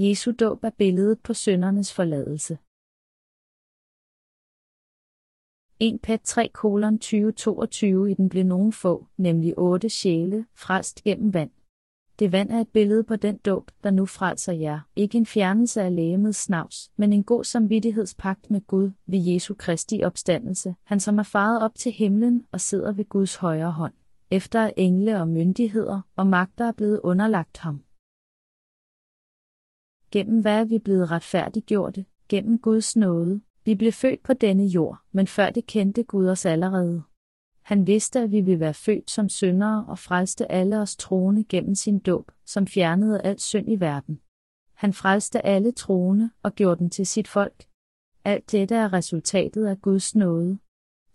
Jesu dåb er billedet på søndernes forladelse. 1 Pet 3 kolon 2022 i den blev nogen få, nemlig otte sjæle, frelst gennem vand. Det vand er et billede på den dåb, der nu frelser jer, ikke en fjernelse af lægemets snavs, men en god samvittighedspagt med Gud ved Jesu Kristi opstandelse, han som er faret op til himlen og sidder ved Guds højre hånd, efter at engle og myndigheder og magter er blevet underlagt ham. Gennem hvad er vi blevet retfærdiggjorte? Gennem Guds nåde. Vi blev født på denne jord, men før det kendte Gud os allerede. Han vidste, at vi ville være født som syndere og frelste alle os troende gennem sin dåb, som fjernede alt synd i verden. Han frelste alle troende og gjorde dem til sit folk. Alt dette er resultatet af Guds nåde.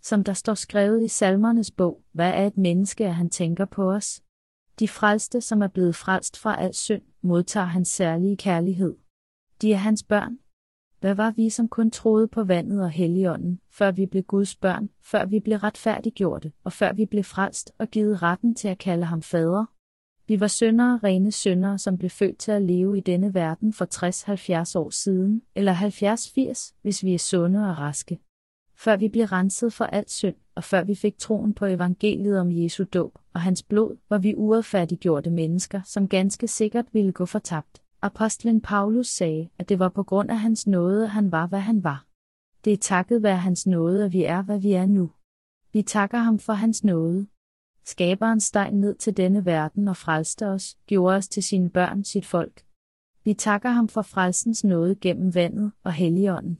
Som der står skrevet i salmernes bog, hvad er et menneske, at han tænker på os? De frelste, som er blevet frelst fra al synd, modtager hans særlige kærlighed. De er hans børn. Hvad var vi, som kun troede på vandet og helligånden, før vi blev Guds børn, før vi blev retfærdiggjorte, og før vi blev frelst og givet retten til at kalde ham fader? Vi var syndere, rene syndere, som blev født til at leve i denne verden for 60-70 år siden, eller 70-80, hvis vi er sunde og raske. Før vi blev renset for alt synd, og før vi fik troen på evangeliet om Jesu dåb og hans blod, var vi uretfærdiggjorte mennesker, som ganske sikkert ville gå fortabt. Apostlen Paulus sagde, at det var på grund af hans nåde, at han var, hvad han var. Det er takket være hans nåde, at vi er, hvad vi er nu. Vi takker ham for hans nåde. Skaberen steg ned til denne verden og frelste os, gjorde os til sine børn, sit folk. Vi takker ham for frelsens nåde gennem vandet og helligånden.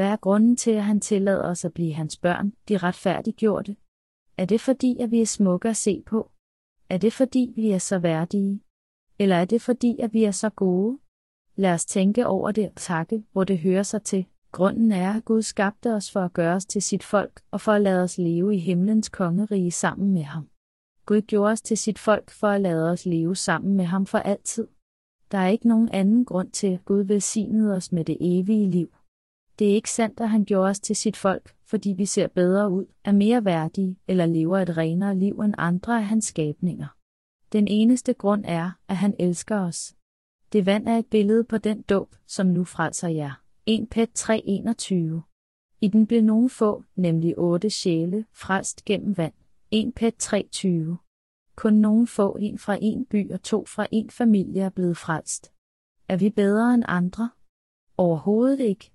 Hvad er grunden til, at han tillader os at blive hans børn, de retfærdiggjorte? Er det fordi, at vi er smukke at se på? Er det fordi, vi er så værdige? Eller er det fordi, at vi er så gode? Lad os tænke over det og takke, hvor det hører sig til. Grunden er, at Gud skabte os for at gøre os til sit folk og for at lade os leve i himlens kongerige sammen med ham. Gud gjorde os til sit folk for at lade os leve sammen med ham for altid. Der er ikke nogen anden grund til, at Gud velsignede os med det evige liv. Det er ikke sandt, at han gjorde os til sit folk, fordi vi ser bedre ud, er mere værdige eller lever et renere liv end andre af hans skabninger. Den eneste grund er, at han elsker os. Det vand er et billede på den dåb, som nu frelser jer. 1 Pet 3:21. I den blev nogen få, nemlig otte sjæle, frelst gennem vand. 1 Pet 3:20. Kun nogen få en fra en by og to fra en familie er blevet frelst. Er vi bedre end andre? Overhovedet ikke.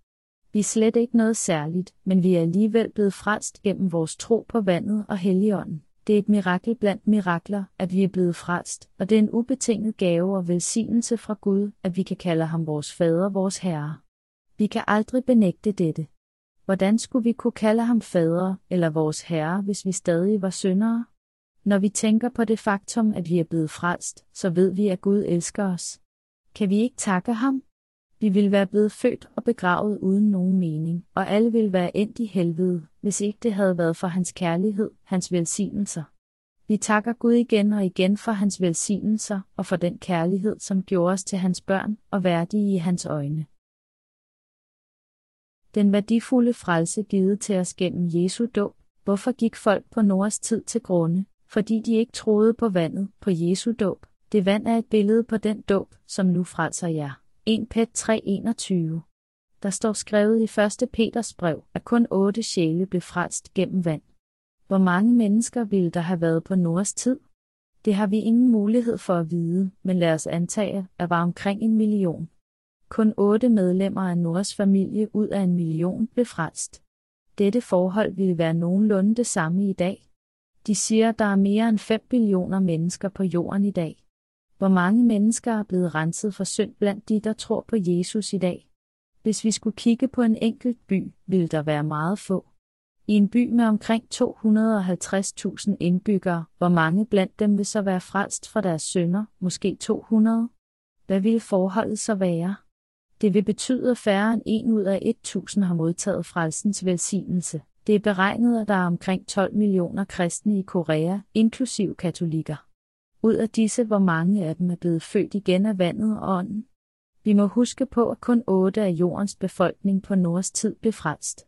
Vi er slet ikke noget særligt, men vi er alligevel blevet frelst gennem vores tro på vandet og helligånden. Det er et mirakel blandt mirakler, at vi er blevet frelst, og det er en ubetinget gave og velsignelse fra Gud, at vi kan kalde ham vores fader, vores herre. Vi kan aldrig benægte dette. Hvordan skulle vi kunne kalde ham fader eller vores herre, hvis vi stadig var syndere? Når vi tænker på det faktum, at vi er blevet frelst, så ved vi, at Gud elsker os. Kan vi ikke takke ham? De ville være blevet født og begravet uden nogen mening, og alle ville være endt i helvede, hvis ikke det havde været for hans kærlighed, hans velsignelser. Vi takker Gud igen og igen for hans velsignelser og for den kærlighed, som gjorde os til hans børn og værdige i hans øjne. Den værdifulde frelse givet til os gennem Jesu dåb. Hvorfor gik folk på Noras tid til grunde? Fordi de ikke troede på vandet, på Jesu dåb. Det vand er et billede på den dåb, som nu frelser jer. 1 Pet 3:21. Der står skrevet i 1. Peters brev, at kun otte sjæle blev frelst gennem vand. Hvor mange mennesker ville der have været på Noras tid? Det har vi ingen mulighed for at vide, men lad os antage, at var omkring en million. Kun otte medlemmer af Noras familie ud af en million blev frelst. Dette forhold ville være nogenlunde det samme i dag. De siger, at der er mere end 5 billioner mennesker på jorden i dag. Hvor mange mennesker er blevet renset for synd blandt de, der tror på Jesus i dag? Hvis vi skulle kigge på en enkelt by, ville der være meget få. I en by med omkring 250.000 indbyggere, hvor mange blandt dem vil så være frelst fra deres sønder, måske 200? Hvad ville forholdet så være? Det vil betyde, at færre end 1 ud af 1000 har modtaget frelsens velsignelse. Det er beregnet, at der er omkring 12 millioner kristne i Korea, inklusiv katolikker. Ud af disse, hvor mange af dem er blevet født igen af vandet og ånden. Vi må huske på, at kun otte af jordens befolkning på Nords tid blev frelst.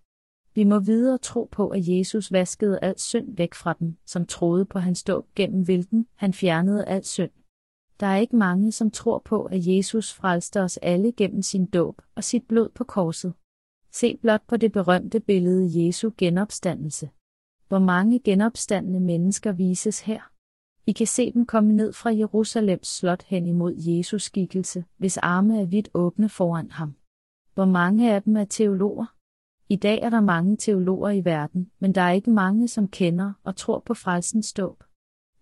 Vi må videre tro på, at Jesus vaskede al synd væk fra dem, som troede på hans dåb gennem hvilken han fjernede al synd. Der er ikke mange, som tror på, at Jesus frelste os alle gennem sin dåb og sit blod på korset. Se blot på det berømte billede Jesu genopstandelse. Hvor mange genopstandende mennesker vises her. I kan se dem komme ned fra Jerusalems slot hen imod Jesus skikkelse, hvis arme er vidt åbne foran ham. Hvor mange af dem er teologer? I dag er der mange teologer i verden, men der er ikke mange, som kender og tror på frelsens dåb.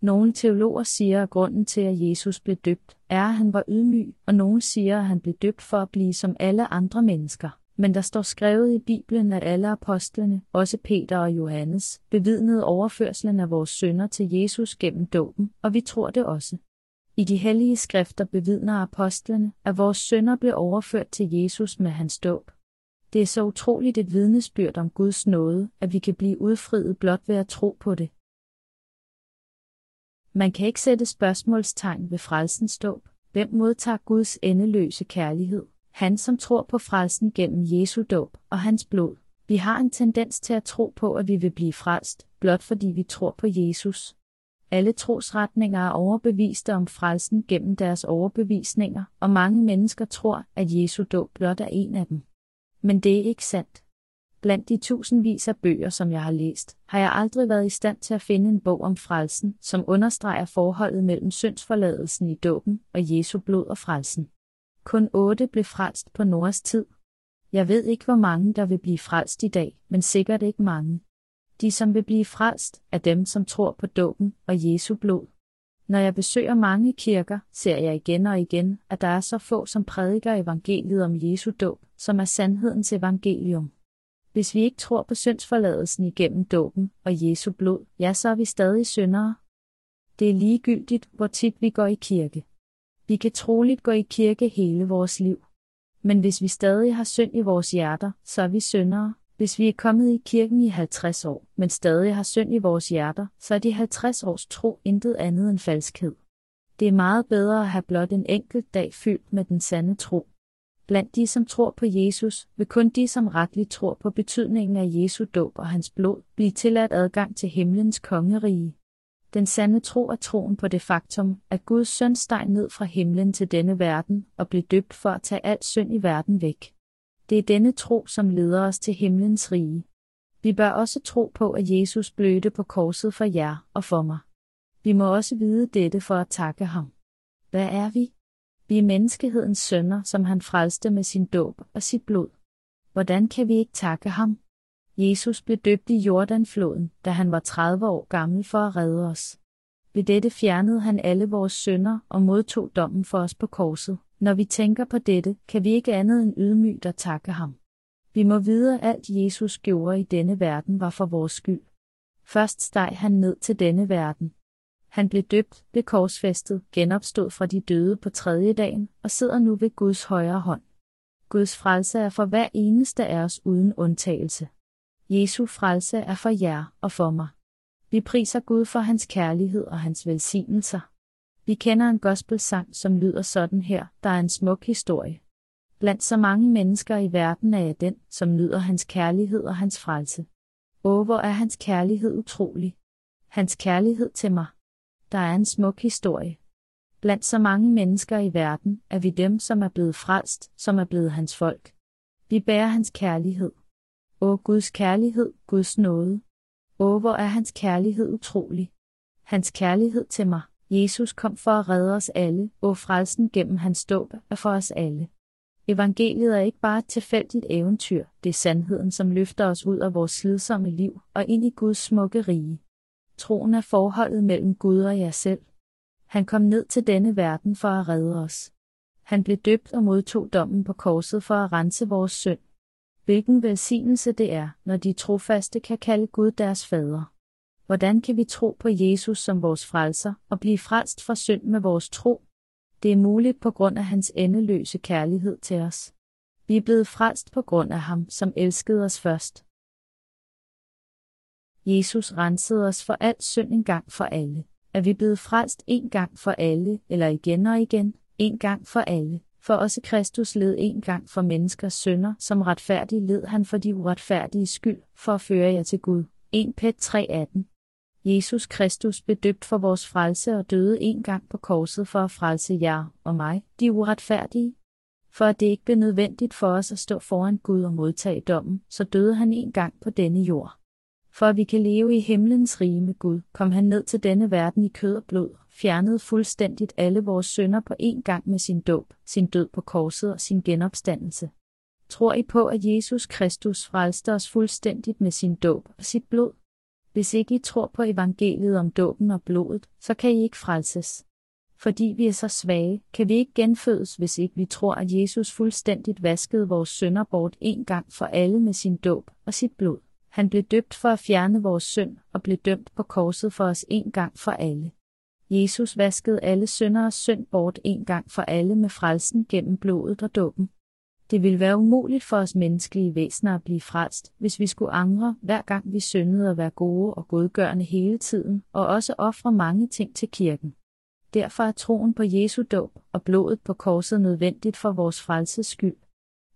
Nogle teologer siger, at grunden til, at Jesus blev døbt, er, at han var ydmyg, og nogle siger, at han blev døbt for at blive som alle andre mennesker. Men der står skrevet i Bibelen, at alle apostlene, også Peter og Johannes, bevidnede overførslen af vores sønder til Jesus gennem dåben, og vi tror det også. I de hellige skrifter bevidner apostlene, at vores sønder blev overført til Jesus med hans dåb. Det er så utroligt et vidnesbyrd om Guds nåde, at vi kan blive udfriet blot ved at tro på det. Man kan ikke sætte spørgsmålstegn ved frelsens dåb. Hvem modtager Guds endeløse kærlighed? Han som tror på frelsen gennem Jesu dåb og hans blod. Vi har en tendens til at tro på, at vi vil blive frelst, blot fordi vi tror på Jesus. Alle trosretninger er overbeviste om frelsen gennem deres overbevisninger, og mange mennesker tror, at Jesu dåb blot er en af dem. Men det er ikke sandt. Blandt de tusindvis af bøger, som jeg har læst, har jeg aldrig været i stand til at finde en bog om frelsen, som understreger forholdet mellem syndsforladelsen i dåben og Jesu blod og frelsen. Kun otte blev frelst på Noras tid. Jeg ved ikke, hvor mange der vil blive frelst i dag, men sikkert ikke mange. De, som vil blive frelst, er dem, som tror på dåben og Jesu blod. Når jeg besøger mange kirker, ser jeg igen og igen, at der er så få, som prædiker evangeliet om Jesu dåb, som er sandhedens evangelium. Hvis vi ikke tror på syndsforladelsen igennem dåben og Jesu blod, ja, så er vi stadig syndere. Det er ligegyldigt, hvor tit vi går i kirke. Vi kan troligt gå i kirke hele vores liv. Men hvis vi stadig har synd i vores hjerter, så er vi syndere. Hvis vi er kommet i kirken i 50 år, men stadig har synd i vores hjerter, så er de 50 års tro intet andet end falskhed. Det er meget bedre at have blot en enkelt dag fyldt med den sande tro. Blandt de, som tror på Jesus, vil kun de, som retligt tror på betydningen af Jesu dåb og hans blod, blive tilladt adgang til himlens kongerige. Den sande tro er troen på det faktum, at Guds søn steg ned fra himlen til denne verden og blev døbt for at tage al synd i verden væk. Det er denne tro, som leder os til himlens rige. Vi bør også tro på, at Jesus blødte på korset for jer og for mig. Vi må også vide dette for at takke ham. Hvad er vi? Vi er menneskehedens sønner, som han frelste med sin dåb og sit blod. Hvordan kan vi ikke takke ham? Jesus blev døbt i Jordanfloden, da han var 30 år gammel for at redde os. Ved dette fjernede han alle vores sønder og modtog dommen for os på korset. Når vi tænker på dette, kan vi ikke andet end ydmygt at takke ham. Vi må vide, at alt Jesus gjorde i denne verden var for vores skyld. Først steg han ned til denne verden. Han blev døbt, blev korsfæstet, genopstod fra de døde på tredje dagen og sidder nu ved Guds højre hånd. Guds frelse er for hver eneste af os uden undtagelse. Jesu frelse er for jer og for mig. Vi priser Gud for hans kærlighed og hans velsignelser. Vi kender en gospelsang, som lyder sådan her, der er en smuk historie. Blandt så mange mennesker i verden er jeg den, som nyder hans kærlighed og hans frelse. Åh, hvor er hans kærlighed utrolig. Hans kærlighed til mig. Der er en smuk historie. Blandt så mange mennesker i verden er vi dem, som er blevet frelst, som er blevet hans folk. Vi bærer hans kærlighed. Å Guds kærlighed, Guds nåde. Å hvor er hans kærlighed utrolig. Hans kærlighed til mig. Jesus kom for at redde os alle, og frelsen gennem hans dåb er for os alle. Evangeliet er ikke bare et tilfældigt eventyr, det er sandheden, som løfter os ud af vores slidsomme liv og ind i Guds smukke rige. Troen er forholdet mellem Gud og jer selv. Han kom ned til denne verden for at redde os. Han blev døbt og modtog dommen på korset for at rense vores synd. Hvilken velsignelse det er, når de trofaste kan kalde Gud deres fader. Hvordan kan vi tro på Jesus som vores frelser og blive frelst fra synd med vores tro? Det er muligt på grund af hans endeløse kærlighed til os. Vi er blevet frelst på grund af ham, som elskede os først. Jesus rensede os for alt synd en gang for alle. Er vi blevet frelst en gang for alle, eller igen og igen, en gang for alle? For også Kristus led en gang for menneskers sønder, som retfærdig led han for de uretfærdige skyld, for at føre jer til Gud. 1 Pet 3:18 Jesus Kristus blev døbt for vores frelse og døde en gang på korset for at frelse jer og mig, de uretfærdige. For at det ikke blev nødvendigt for os at stå foran Gud og modtage dommen, så døde han en gang på denne jord. For at vi kan leve i himlens rige med Gud, kom han ned til denne verden i kød og blod, fjernede fuldstændigt alle vores synder på én gang med sin dåb, sin død på korset og sin genopstandelse. Tror I på, at Jesus Kristus frelste os fuldstændigt med sin dåb og sit blod? Hvis ikke I tror på evangeliet om dåben og blodet, så kan I ikke frelses. Fordi vi er så svage, kan vi ikke genfødes, hvis ikke vi tror, at Jesus fuldstændigt vaskede vores synder bort en gang for alle med sin dåb og sit blod. Han blev døbt for at fjerne vores synd og blev dømt på korset for os en gang for alle. Jesus vaskede alle synderes synd bort en gang for alle med frelsen gennem blodet og dåben. Det ville være umuligt for os menneskelige væsener at blive frelst, hvis vi skulle angre, hver gang vi syndede at være gode og godgørende hele tiden, og også ofre mange ting til kirken. Derfor er troen på Jesu dåb og blodet på korset nødvendigt for vores frelses skyld.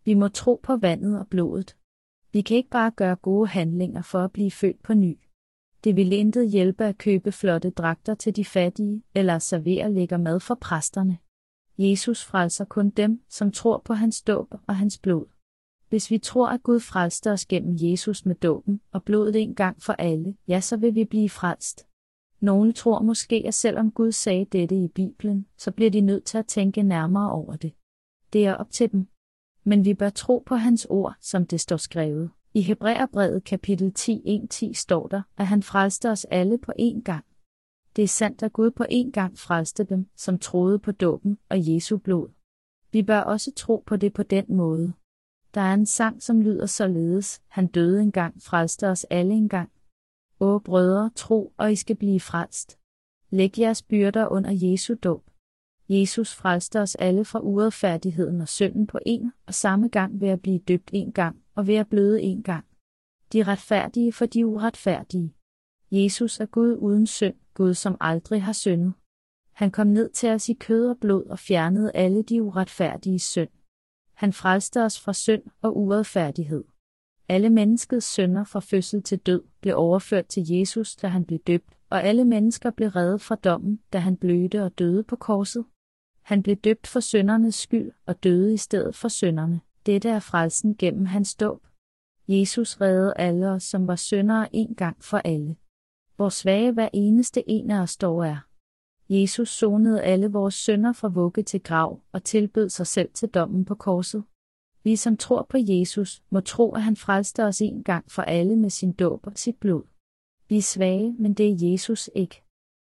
Vi må tro på vandet og blodet. Vi kan ikke bare gøre gode handlinger for at blive født på ny. Det vil intet hjælpe at købe flotte dragter til de fattige, eller at servere lækker mad for præsterne. Jesus frelser kun dem, som tror på hans dåb og hans blod. Hvis vi tror, at Gud frelste os gennem Jesus med dåben og blodet en gang for alle, ja, så vil vi blive frelst. Nogle tror måske, at selvom Gud sagde dette i Bibelen, så bliver de nødt til at tænke nærmere over det. Det er op til dem. Men vi bør tro på hans ord, som det står skrevet. I Hebræerbrevet kapitel 10, 1-10 står der, at han frelste os alle på én gang. Det er sandt, at Gud på én gang frelste dem, som troede på dåben og Jesu blod. Vi bør også tro på det på den måde. Der er en sang, som lyder således, han døde engang, frelste os alle engang. Åh brødre, tro, og I skal blive frelst. Læg jeres byrder under Jesu dåb. Jesus frelste os alle fra uretfærdigheden og synden på en og samme gang ved at blive døbt en gang og ved at bløde en gang. De retfærdige for de uretfærdige. Jesus er Gud uden synd, Gud som aldrig har syndet. Han kom ned til os i kød og blod og fjernede alle de uretfærdige synd. Han frelste os fra synd og uretfærdighed. Alle menneskets synder fra fødsel til død blev overført til Jesus, da han blev døbt, og alle mennesker blev reddet fra dommen, da han blødte og døde på korset. Han blev døbt for syndernes skyld og døde i stedet for synderne. Dette er frelsen gennem hans dåb. Jesus reddede alle os, som var syndere en gang for alle. Hvor svage hver eneste en af os dog er. Jesus sonede alle vores synder fra vugge til grav og tilbød sig selv til dommen på korset. Vi som tror på Jesus, må tro, at han frelste os en gang for alle med sin dåb og sit blod. Vi er svage, men det er Jesus ikke.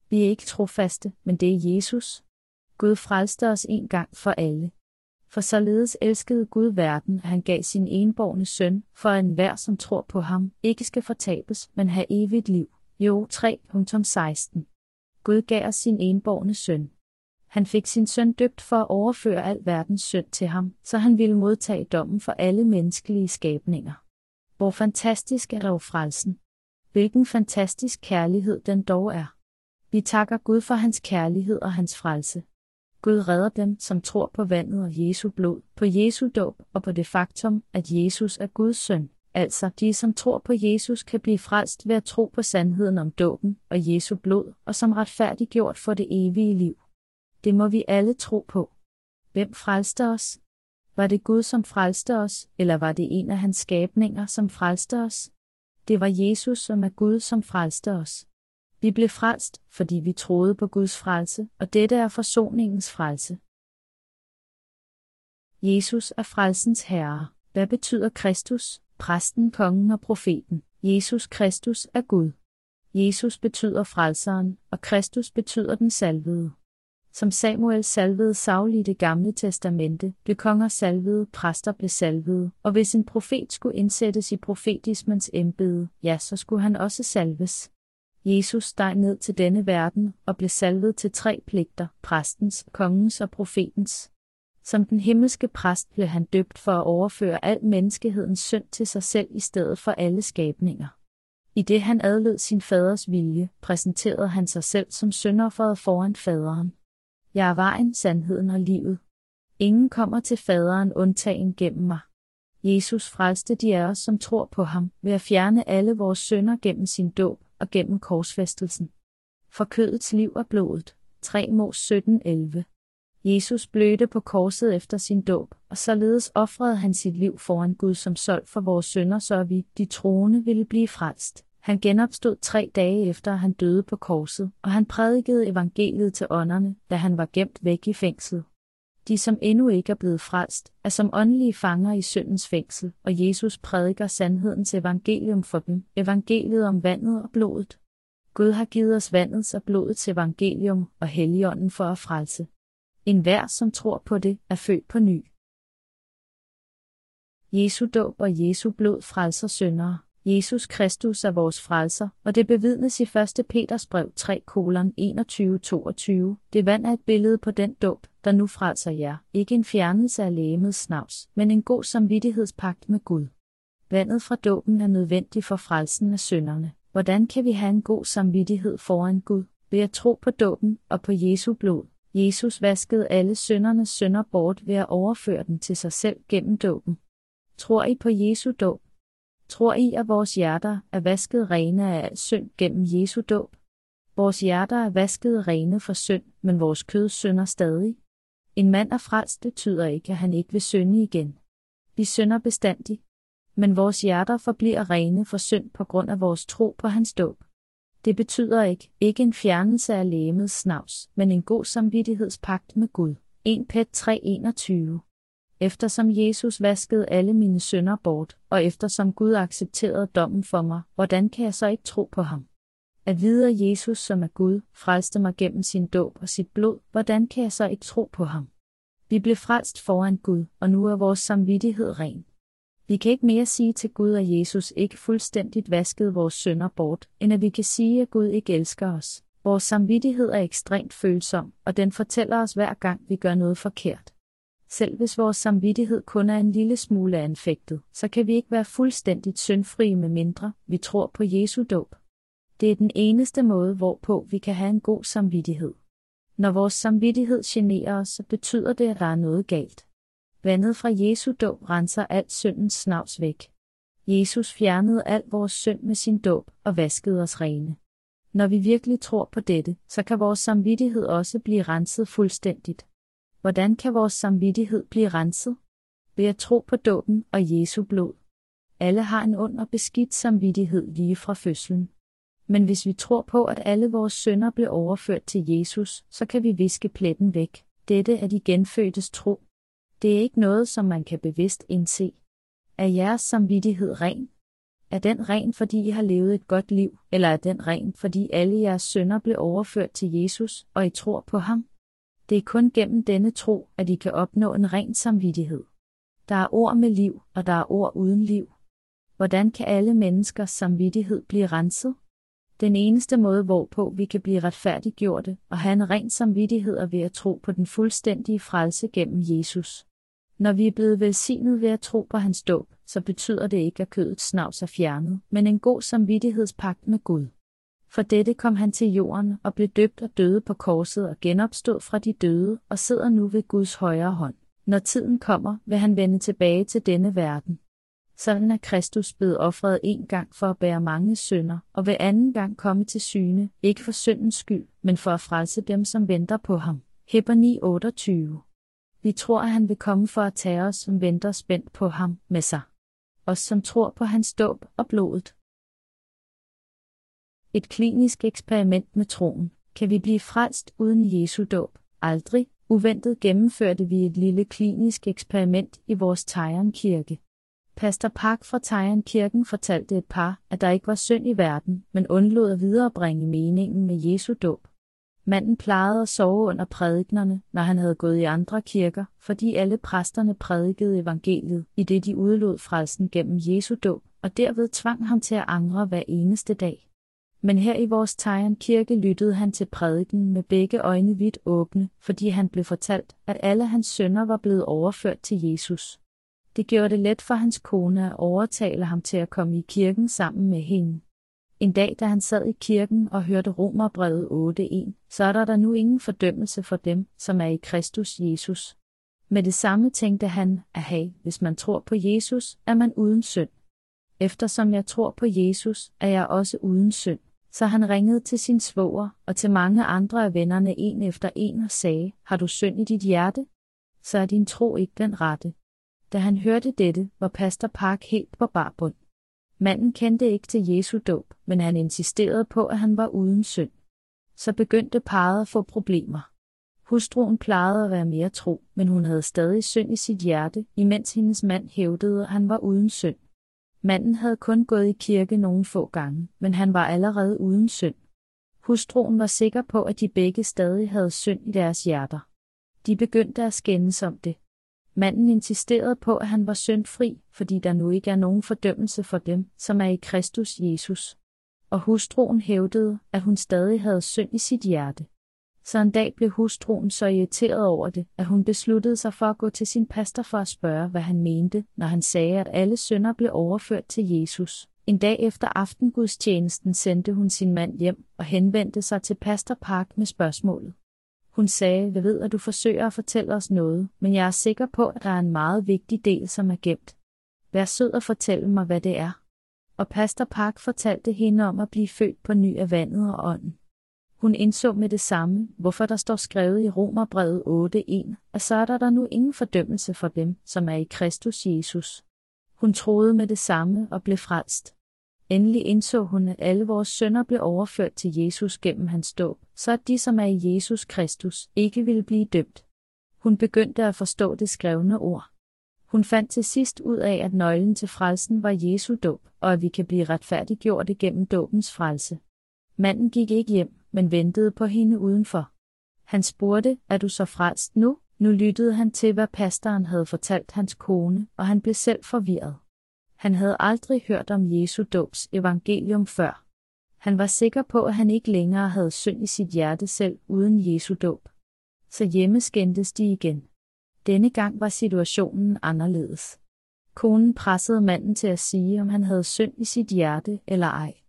Vi er ikke trofaste, men det er Jesus. Gud frelste os en gang for alle. For således elskede Gud verden, at han gav sin enborgne søn, for at enhver, som tror på ham, ikke skal fortabes, men have evigt liv. Jo 3.16 Gud gav os sin enborgne søn. Han fik sin søn døbt for at overføre al verdens synd til ham, så han ville modtage dommen for alle menneskelige skabninger. Hvor fantastisk er dog frelsen. Hvilken fantastisk kærlighed den dog er. Vi takker Gud for hans kærlighed og hans frelse. Gud redder dem, som tror på vandet og Jesu blod, på Jesu dåb og på det faktum, at Jesus er Guds søn. Altså, de som tror på Jesus kan blive frelst ved at tro på sandheden om dåben og Jesu blod, og som retfærdiggjort for det evige liv. Det må vi alle tro på. Hvem frelste os? Var det Gud, som frelste os, eller var det en af hans skabninger, som frelste os? Det var Jesus, som er Gud, som frelste os. Vi blev frelst, fordi vi troede på Guds frelse, og dette er forsoningens frelse. Jesus er frelsens herre. Hvad betyder Kristus, præsten, kongen og profeten? Jesus Kristus er Gud. Jesus betyder frelseren, og Kristus betyder den salvede. Som Samuel salvede Saul i det gamle testamente, blev konger salvede, præster blev salvede, og hvis en profet skulle indsættes i profetismens embede, ja, så skulle han også salves. Jesus steg ned til denne verden og blev salvet til tre pligter, præstens, kongens og profetens. Som den himmelske præst blev han døbt for at overføre al menneskehedens synd til sig selv i stedet for alle skabninger. I det han adlød sin faders vilje, præsenterede han sig selv som syndofferet foran faderen. Jeg er vejen, sandheden og livet. Ingen kommer til faderen undtagen gennem mig. Jesus frelste de af os, som tror på ham, ved at fjerne alle vores synder gennem sin dåb og gennem korsfæstelsen. For kødets liv og blodet. 3 Mos 17:11. Jesus blødte på korset efter sin dåb, og således ofrede han sit liv foran Gud som solgt for vores sønder, så vi, de troende, ville blive frelst. Han genopstod tre dage efter, at han døde på korset, og han prædikede evangeliet til ånderne, da han var gemt væk i fængslet. De, som endnu ikke er blevet frelst, er som åndelige fanger i syndens fængsel, og Jesus prædiker sandhedens evangelium for dem, evangeliet om vandet og blodet. Gud har givet os vandets og blodets evangelium og helligånden for at frelse. En hver, som tror på det, er født på ny. Jesu dåb og Jesu blod frelser syndere. Jesus Kristus er vores frelser, og det bevidnes i 1. Peters brev 3, 21-22. Det vand er et billede på den dåb, der nu frelser jer, ikke en fjernelse af lægemets snavs, men en god samvittighedspagt med Gud. Vandet fra dåben er nødvendig for frelsen af synderne. Hvordan kan vi have en god samvittighed foran Gud? Ved at tro på dåben og på Jesu blod. Jesus vaskede alle syndernes synder bort ved at overføre dem til sig selv gennem dåben. Tror I på Jesu dåb? Tror I, at vores hjerter er vasket rene af al synd gennem Jesu dåb? Vores hjerter er vasket rene for synd, men vores kød synder stadig. En mand er frelst betyder ikke, at han ikke vil synde igen. Vi synder bestandig. Men vores hjerter forbliver rene for synd på grund af vores tro på hans dåb. Det betyder ikke, ikke en fjernelse af lægemets snavs, men en god samvittighedspagt med Gud. 1 Pet 3:21 eftersom Jesus vaskede alle mine synder bort, og eftersom Gud accepterede dommen for mig, hvordan kan jeg så ikke tro på ham? At vide, at Jesus, som er Gud, frelste mig gennem sin dåb og sit blod, hvordan kan jeg så ikke tro på ham? Vi blev frelst foran Gud, og nu er vores samvittighed ren. Vi kan ikke mere sige til Gud, at Jesus ikke fuldstændigt vaskede vores synder bort, end at vi kan sige, at Gud ikke elsker os. Vores samvittighed er ekstremt følsom, og den fortæller os hver gang, vi gør noget forkert. Selv hvis vores samvittighed kun er en lille smule anfægtet, så kan vi ikke være fuldstændigt syndfrie med mindre, vi tror på Jesu dåb. Det er den eneste måde, hvorpå vi kan have en god samvittighed. Når vores samvittighed generer os, så betyder det, at der er noget galt. Vandet fra Jesu dåb renser alt syndens snavs væk. Jesus fjernede al vores synd med sin dåb og vaskede os rene. Når vi virkelig tror på dette, så kan vores samvittighed også blive renset fuldstændigt. Hvordan kan vores samvittighed blive renset? Ved at tro på dåben og Jesu blod. Alle har en ond og beskidt samvittighed lige fra fødslen. Men hvis vi tror på, at alle vores synder blev overført til Jesus, så kan vi viske pletten væk. Dette er de genfødtes tro. Det er ikke noget, som man kan bevidst indse. Er jeres samvittighed ren? Er den ren, fordi I har levet et godt liv, eller er den ren, fordi alle jeres synder blev overført til Jesus, og I tror på ham? Det er kun gennem denne tro, at I kan opnå en ren samvittighed. Der er ord med liv, og der er ord uden liv. Hvordan kan alle menneskers samvittighed blive renset? Den eneste måde, hvorpå vi kan blive retfærdiggjorte og have en ren samvittighed er ved at tro på den fuldstændige frelse gennem Jesus. Når vi er blevet velsignet ved at tro på hans dåb, så betyder det ikke, at kødets snavs er fjernet, men en god samvittighedspagt med Gud. For dette kom han til jorden og blev døbt og døde på korset og genopstod fra de døde og sidder nu ved Guds højre hånd. Når tiden kommer, vil han vende tilbage til denne verden. Sådan er Kristus blevet offret en gang for at bære mange synder, og ved anden gang komme til syne, ikke for syndens skyld, men for at frelse dem, som venter på ham. Hebber 9:28. Vi tror, at han vil komme for at tage os, som venter spændt på ham, med sig. Os, som tror på hans dåb og blodet. Et klinisk eksperiment med troen. Kan vi blive frelst uden Jesu dåb? Aldrig. Uventet gennemførte vi et lille klinisk eksperiment i vores Tejern kirke. Pastor Park fra Tejern kirken fortalte et par, at der ikke var synd i verden, men undlod at viderebringe meningen med Jesu dåb. Manden plejede at sove under prædiknerne, når han havde gået i andre kirker, fordi alle præsterne prædikede evangeliet, i det de udlod frelsen gennem Jesu dåb, og derved tvang ham til at angre hver eneste dag men her i vores tegn kirke lyttede han til prædiken med begge øjne vidt åbne, fordi han blev fortalt, at alle hans sønner var blevet overført til Jesus. Det gjorde det let for hans kone at overtale ham til at komme i kirken sammen med hende. En dag, da han sad i kirken og hørte Romerbrevet 8.1, så er der der nu ingen fordømmelse for dem, som er i Kristus Jesus. Med det samme tænkte han, at hey, hvis man tror på Jesus, er man uden synd. Eftersom jeg tror på Jesus, er jeg også uden synd. Så han ringede til sin svoger og til mange andre af vennerne en efter en og sagde, har du synd i dit hjerte? Så er din tro ikke den rette. Da han hørte dette, var pastor Park helt på barbund. Manden kendte ikke til Jesu dåb, men han insisterede på, at han var uden synd. Så begyndte parret at få problemer. Hustruen plejede at være mere tro, men hun havde stadig synd i sit hjerte, imens hendes mand hævdede, at han var uden synd. Manden havde kun gået i kirke nogle få gange, men han var allerede uden synd. Hustruen var sikker på, at de begge stadig havde synd i deres hjerter. De begyndte at skændes om det. Manden insisterede på, at han var syndfri, fordi der nu ikke er nogen fordømmelse for dem, som er i Kristus Jesus. Og hustruen hævdede, at hun stadig havde synd i sit hjerte. Så en dag blev hustruen så irriteret over det, at hun besluttede sig for at gå til sin pastor for at spørge, hvad han mente, når han sagde, at alle synder blev overført til Jesus. En dag efter aftengudstjenesten sendte hun sin mand hjem og henvendte sig til pastor Park med spørgsmålet. Hun sagde, jeg ved, at du forsøger at fortælle os noget, men jeg er sikker på, at der er en meget vigtig del, som er gemt. Vær sød og fortæl mig, hvad det er. Og pastor Park fortalte hende om at blive født på ny af vandet og ånden. Hun indså med det samme, hvorfor der står skrevet i Romerbrevet 8.1, at så er der, der nu ingen fordømmelse for dem, som er i Kristus Jesus. Hun troede med det samme og blev frelst. Endelig indså hun, at alle vores sønder blev overført til Jesus gennem hans dåb, så at de, som er i Jesus Kristus, ikke ville blive dømt. Hun begyndte at forstå det skrevne ord. Hun fandt til sidst ud af, at nøglen til frelsen var Jesu dåb, og at vi kan blive retfærdiggjort gennem dåbens frelse. Manden gik ikke hjem, men ventede på hende udenfor. Han spurgte, er du så frelst nu? Nu lyttede han til, hvad pastoren havde fortalt hans kone, og han blev selv forvirret. Han havde aldrig hørt om Jesu dåbs evangelium før. Han var sikker på, at han ikke længere havde synd i sit hjerte selv uden Jesu dåb. Så hjemme skændtes de igen. Denne gang var situationen anderledes. Konen pressede manden til at sige, om han havde synd i sit hjerte eller ej.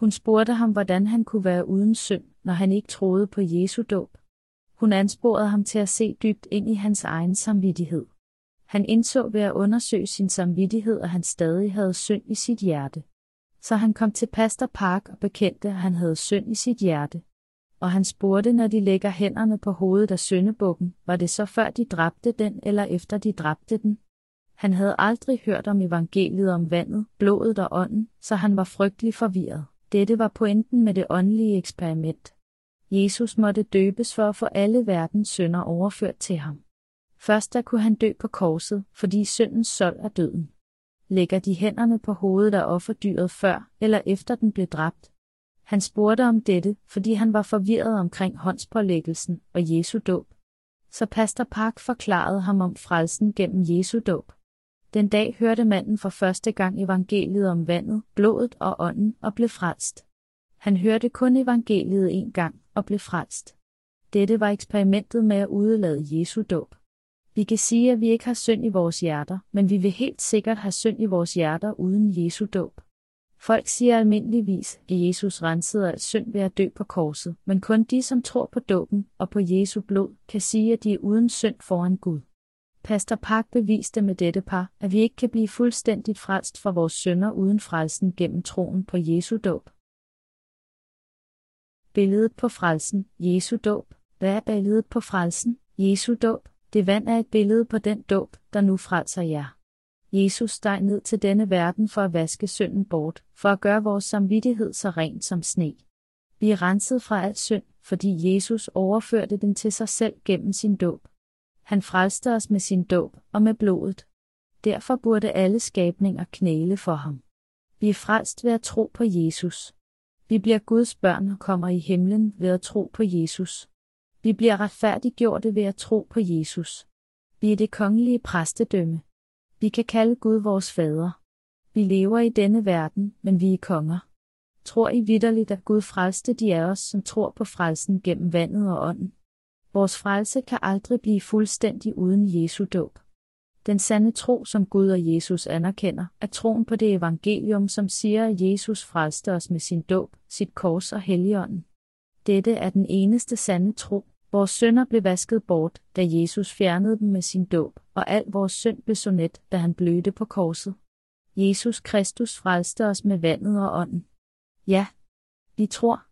Hun spurgte ham, hvordan han kunne være uden synd, når han ikke troede på Jesu dåb. Hun ansporede ham til at se dybt ind i hans egen samvittighed. Han indså ved at undersøge sin samvittighed, at han stadig havde synd i sit hjerte. Så han kom til Pastor Park og bekendte, at han havde synd i sit hjerte. Og han spurgte, når de lægger hænderne på hovedet af syndebukken, var det så før de dræbte den eller efter de dræbte den? Han havde aldrig hørt om evangeliet om vandet, blodet og ånden, så han var frygtelig forvirret. Dette var pointen med det åndelige eksperiment. Jesus måtte døbes for at få alle verdens synder overført til ham. Først da kunne han dø på korset, fordi syndens sold er døden. Lægger de hænderne på hovedet af offerdyret før eller efter den blev dræbt? Han spurgte om dette, fordi han var forvirret omkring håndspålæggelsen og Jesu dåb. Så pastor Park forklarede ham om frelsen gennem Jesu dåb. Den dag hørte manden for første gang evangeliet om vandet, blodet og ånden og blev frelst. Han hørte kun evangeliet en gang og blev frelst. Dette var eksperimentet med at udelade Jesu dåb. Vi kan sige, at vi ikke har synd i vores hjerter, men vi vil helt sikkert have synd i vores hjerter uden Jesu dåb. Folk siger almindeligvis, at Jesus rensede al synd ved at dø på korset, men kun de, som tror på dåben og på Jesu blod, kan sige, at de er uden synd foran Gud. Pastor Park beviste med dette par, at vi ikke kan blive fuldstændigt frelst fra vores synder uden frelsen gennem troen på Jesu dåb. Billedet på frelsen, Jesu dåb. Hvad er billedet på frelsen, Jesu dåb? Det vand er et billede på den dåb, der nu frelser jer. Jesus steg ned til denne verden for at vaske synden bort, for at gøre vores samvittighed så ren som sne. Vi er renset fra al synd, fordi Jesus overførte den til sig selv gennem sin dåb. Han frelste os med sin dåb og med blodet. Derfor burde alle skabninger knæle for ham. Vi er frelst ved at tro på Jesus. Vi bliver Guds børn og kommer i himlen ved at tro på Jesus. Vi bliver retfærdiggjorte ved at tro på Jesus. Vi er det kongelige præstedømme. Vi kan kalde Gud vores fader. Vi lever i denne verden, men vi er konger. Tror I vidderligt, at Gud frelste de af os, som tror på frelsen gennem vandet og ånden? Vores frelse kan aldrig blive fuldstændig uden Jesu dåb. Den sande tro, som Gud og Jesus anerkender, er troen på det evangelium, som siger, at Jesus frelste os med sin dåb, sit kors og helligånden. Dette er den eneste sande tro. Vores sønder blev vasket bort, da Jesus fjernede dem med sin dåb, og al vores synd blev sonet, da han blødte på korset. Jesus Kristus frelste os med vandet og ånden. Ja, vi tror,